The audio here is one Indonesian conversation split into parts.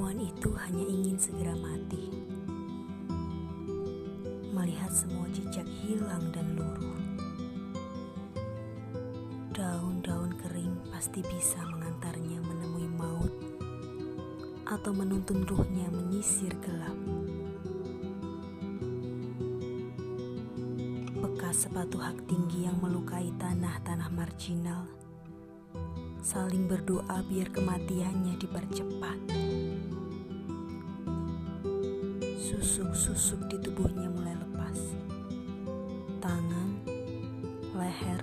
Perempuan itu hanya ingin segera mati, melihat semua jejak hilang dan luruh. Daun-daun kering pasti bisa mengantarnya menemui maut atau menuntun ruhnya menyisir gelap. Bekas sepatu hak tinggi yang melukai tanah-tanah marginal saling berdoa biar kematiannya dipercepat. Susuk-susuk di tubuhnya mulai lepas. Tangan, leher,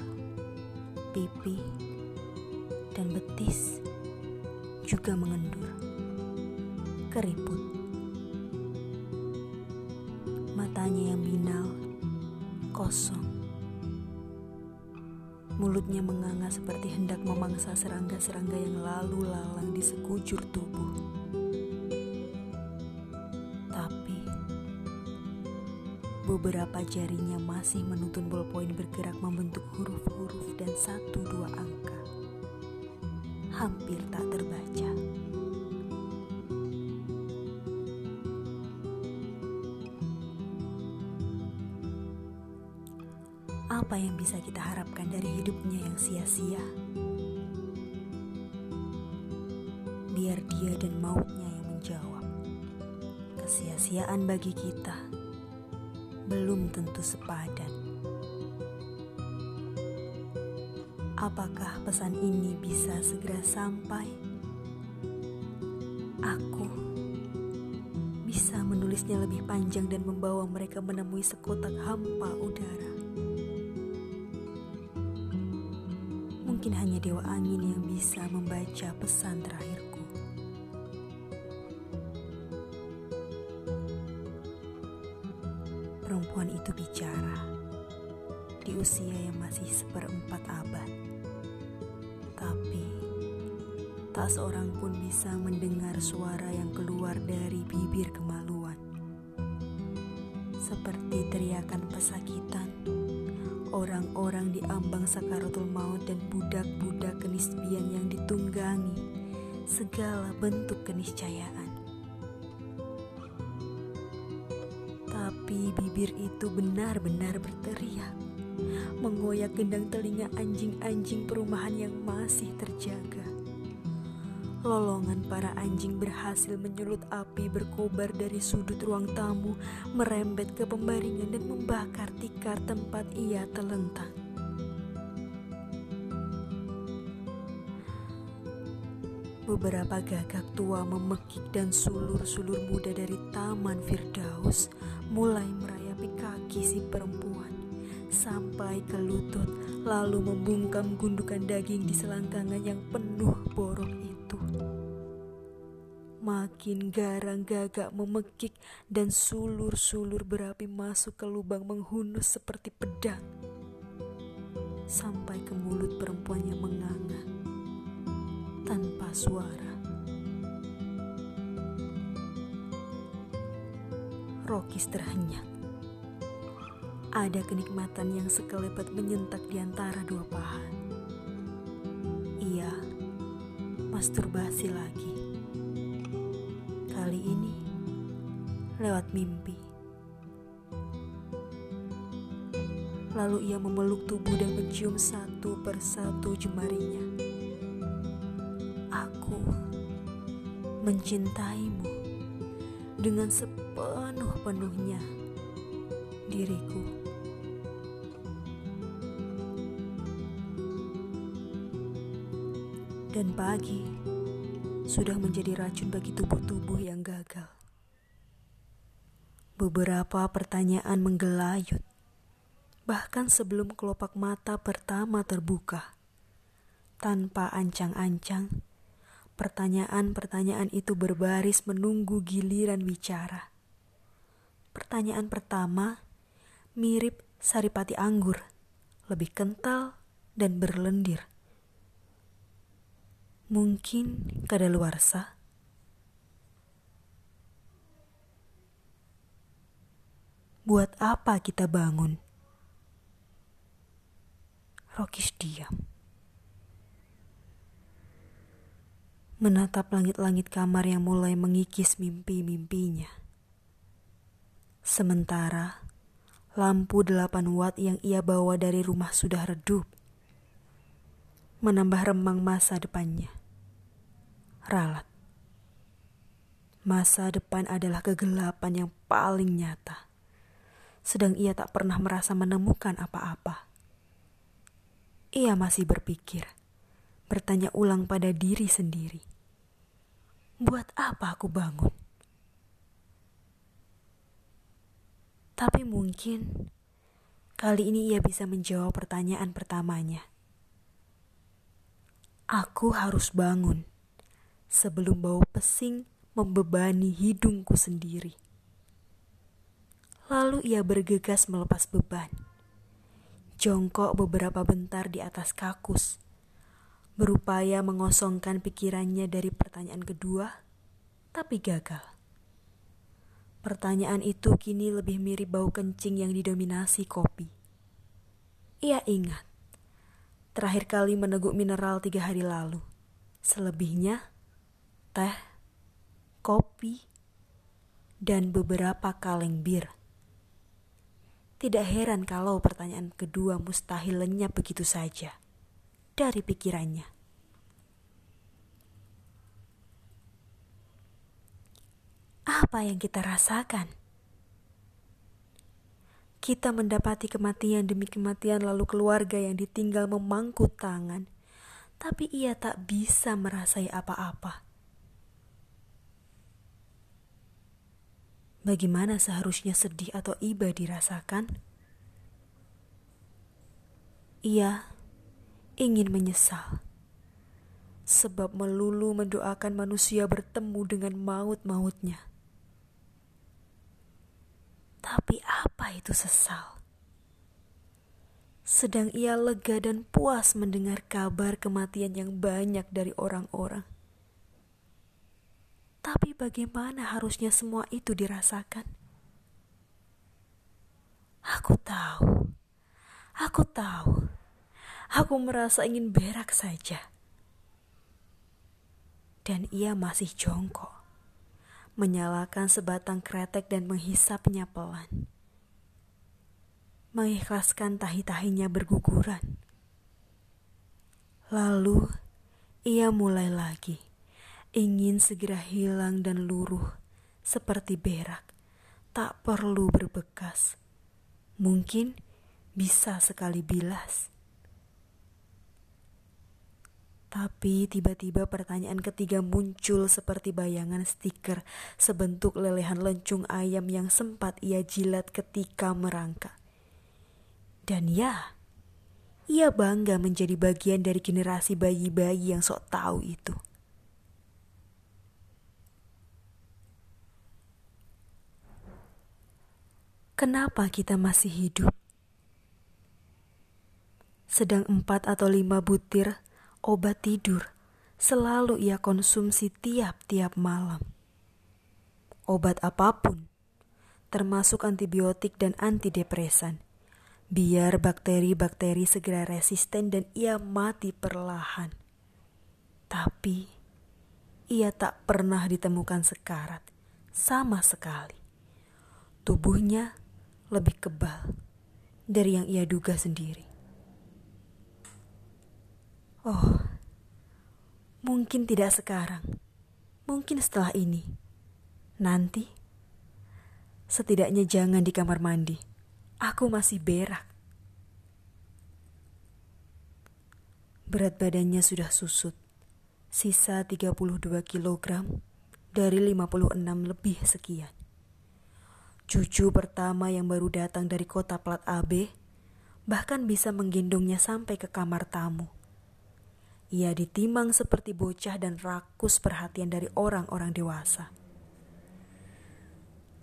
pipi, dan betis juga mengendur. Keriput. Matanya yang binal, kosong Mulutnya menganga seperti hendak memangsa serangga-serangga yang lalu lalang di sekujur tubuh. Tapi beberapa jarinya masih menuntun ballpoint bergerak membentuk huruf-huruf dan satu dua angka. Hampir tak terbaca. Yang bisa kita harapkan dari hidupnya yang sia-sia? Biar dia dan mautnya yang menjawab. Kesia-siaan bagi kita belum tentu sepadan. Apakah pesan ini bisa segera sampai? Aku bisa menulisnya lebih panjang dan membawa mereka menemui sekotak hampa udara. Mungkin hanya dewa angin yang bisa membaca pesan terakhirku. Perempuan itu bicara di usia yang masih seperempat abad. Tapi tak seorang pun bisa mendengar suara yang keluar dari bibir kemaluan. Seperti teriakan pesakitan orang-orang di ambang sakaratul maut dan budak-budak kenisbian yang ditunggangi segala bentuk keniscayaan. Tapi bibir itu benar-benar berteriak, mengoyak gendang telinga anjing-anjing perumahan yang masih terjaga. Lolongan para anjing berhasil menyulut api berkobar dari sudut ruang tamu, merembet ke pembaringan dan membakar tikar tempat ia terlentang. Beberapa gagak tua memekik dan sulur-sulur muda dari Taman Firdaus mulai merayapi kaki si perempuan sampai ke lutut lalu membungkam gundukan daging di selangkangan yang penuh borok itu. Makin garang gagak memekik dan sulur-sulur berapi masuk ke lubang menghunus seperti pedang. Sampai ke mulut perempuannya menganga tanpa suara. Rokis terhenyak. Ada kenikmatan yang sekelebat menyentak di antara dua paha. Masturbasi lagi kali ini lewat mimpi. Lalu ia memeluk tubuh dan mencium satu persatu jemarinya. Aku mencintaimu dengan sepenuh-penuhnya diriku. Dan pagi sudah menjadi racun bagi tubuh-tubuh yang gagal. Beberapa pertanyaan menggelayut, bahkan sebelum kelopak mata pertama terbuka. Tanpa ancang-ancang, pertanyaan-pertanyaan itu berbaris menunggu giliran bicara. Pertanyaan pertama mirip saripati anggur, lebih kental dan berlendir. Mungkin kadaluarsa. Buat apa kita bangun? Rokis diam. menatap langit-langit kamar yang mulai mengikis mimpi-mimpinya. Sementara lampu 8 watt yang ia bawa dari rumah sudah redup, menambah remang masa depannya. Ralat. Masa depan adalah kegelapan yang paling nyata. Sedang ia tak pernah merasa menemukan apa-apa. Ia masih berpikir bertanya ulang pada diri sendiri. Buat apa aku bangun? Tapi mungkin kali ini ia bisa menjawab pertanyaan pertamanya. Aku harus bangun sebelum bau pesing membebani hidungku sendiri. Lalu ia bergegas melepas beban. Jongkok beberapa bentar di atas kakus berupaya mengosongkan pikirannya dari pertanyaan kedua, tapi gagal. Pertanyaan itu kini lebih mirip bau kencing yang didominasi kopi. Ia ingat, terakhir kali meneguk mineral tiga hari lalu. Selebihnya, teh, kopi, dan beberapa kaleng bir. Tidak heran kalau pertanyaan kedua mustahil lenyap begitu saja dari pikirannya. Apa yang kita rasakan? Kita mendapati kematian demi kematian, lalu keluarga yang ditinggal memangku tangan, tapi ia tak bisa merasai apa-apa. Bagaimana seharusnya sedih atau iba dirasakan? Ia ingin menyesal. Sebab melulu mendoakan manusia bertemu dengan maut-mautnya. Tapi apa itu sesal? Sedang ia lega dan puas mendengar kabar kematian yang banyak dari orang-orang. Tapi bagaimana harusnya semua itu dirasakan? Aku tahu, aku tahu Aku merasa ingin berak saja. Dan ia masih jongkok, menyalakan sebatang kretek dan menghisapnya pelan. Mengikhlaskan tahi-tahinya berguguran. Lalu ia mulai lagi, ingin segera hilang dan luruh seperti berak, tak perlu berbekas. Mungkin bisa sekali bilas. Tapi tiba-tiba pertanyaan ketiga muncul seperti bayangan stiker sebentuk lelehan lencung ayam yang sempat ia jilat ketika merangkak. Dan ya, ia bangga menjadi bagian dari generasi bayi-bayi yang sok tahu itu. Kenapa kita masih hidup? Sedang empat atau lima butir obat tidur selalu ia konsumsi tiap-tiap malam. Obat apa pun, termasuk antibiotik dan antidepresan, biar bakteri-bakteri segera resisten dan ia mati perlahan. Tapi ia tak pernah ditemukan sekarat sama sekali. Tubuhnya lebih kebal dari yang ia duga sendiri. Oh, mungkin tidak sekarang. Mungkin setelah ini. Nanti, setidaknya jangan di kamar mandi. Aku masih berak. Berat badannya sudah susut. Sisa 32 kg dari 56 lebih sekian. Cucu pertama yang baru datang dari kota plat AB bahkan bisa menggendongnya sampai ke kamar tamu ia ditimang seperti bocah dan rakus perhatian dari orang-orang dewasa.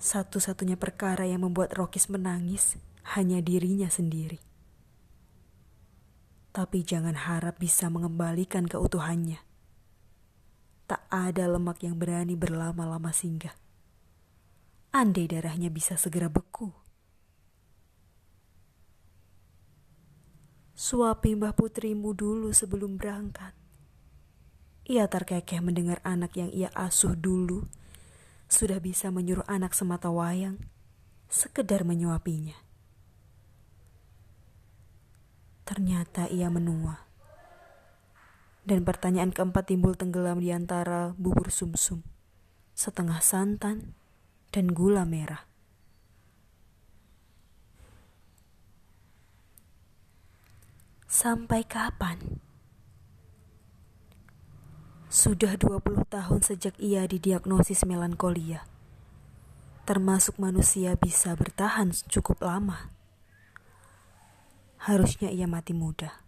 Satu-satunya perkara yang membuat Rokis menangis hanya dirinya sendiri. Tapi jangan harap bisa mengembalikan keutuhannya. Tak ada lemak yang berani berlama-lama singgah. Andai darahnya bisa segera beku. Suapi mbah putrimu dulu sebelum berangkat. Ia terkekeh mendengar anak yang ia asuh dulu sudah bisa menyuruh anak semata wayang sekedar menyuapinya. Ternyata ia menua. Dan pertanyaan keempat timbul tenggelam di antara bubur sumsum, -sum, setengah santan, dan gula merah. Sampai kapan? Sudah 20 tahun sejak ia didiagnosis melankolia. Termasuk manusia bisa bertahan cukup lama. Harusnya ia mati muda.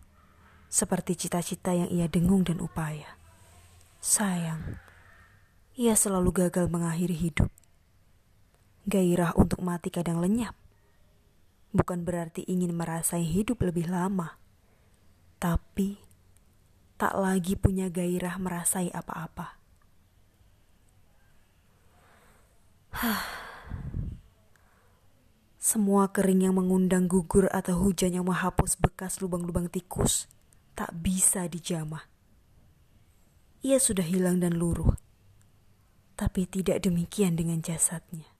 Seperti cita-cita yang ia dengung dan upaya. Sayang, ia selalu gagal mengakhiri hidup. Gairah untuk mati kadang lenyap. Bukan berarti ingin merasai hidup lebih lama. Tapi tak lagi punya gairah merasai apa-apa. Semua kering yang mengundang gugur atau hujan yang menghapus bekas lubang-lubang tikus tak bisa dijamah. Ia sudah hilang dan luruh, tapi tidak demikian dengan jasadnya.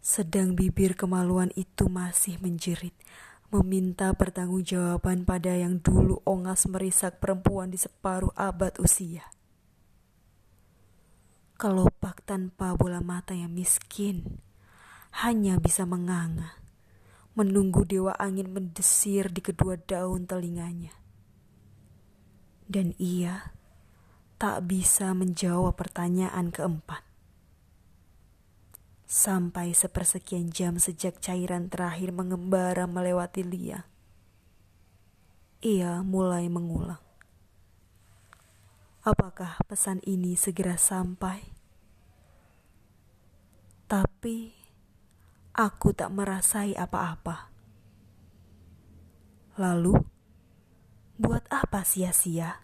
Sedang bibir kemaluan itu masih menjerit meminta pertanggungjawaban pada yang dulu ongas merisak perempuan di separuh abad usia. Kelopak tanpa bola mata yang miskin hanya bisa menganga, menunggu dewa angin mendesir di kedua daun telinganya. Dan ia tak bisa menjawab pertanyaan keempat sampai sepersekian jam sejak cairan terakhir mengembara melewati Lia. Ia mulai mengulang. Apakah pesan ini segera sampai? Tapi aku tak merasai apa-apa. Lalu, buat apa sia-sia?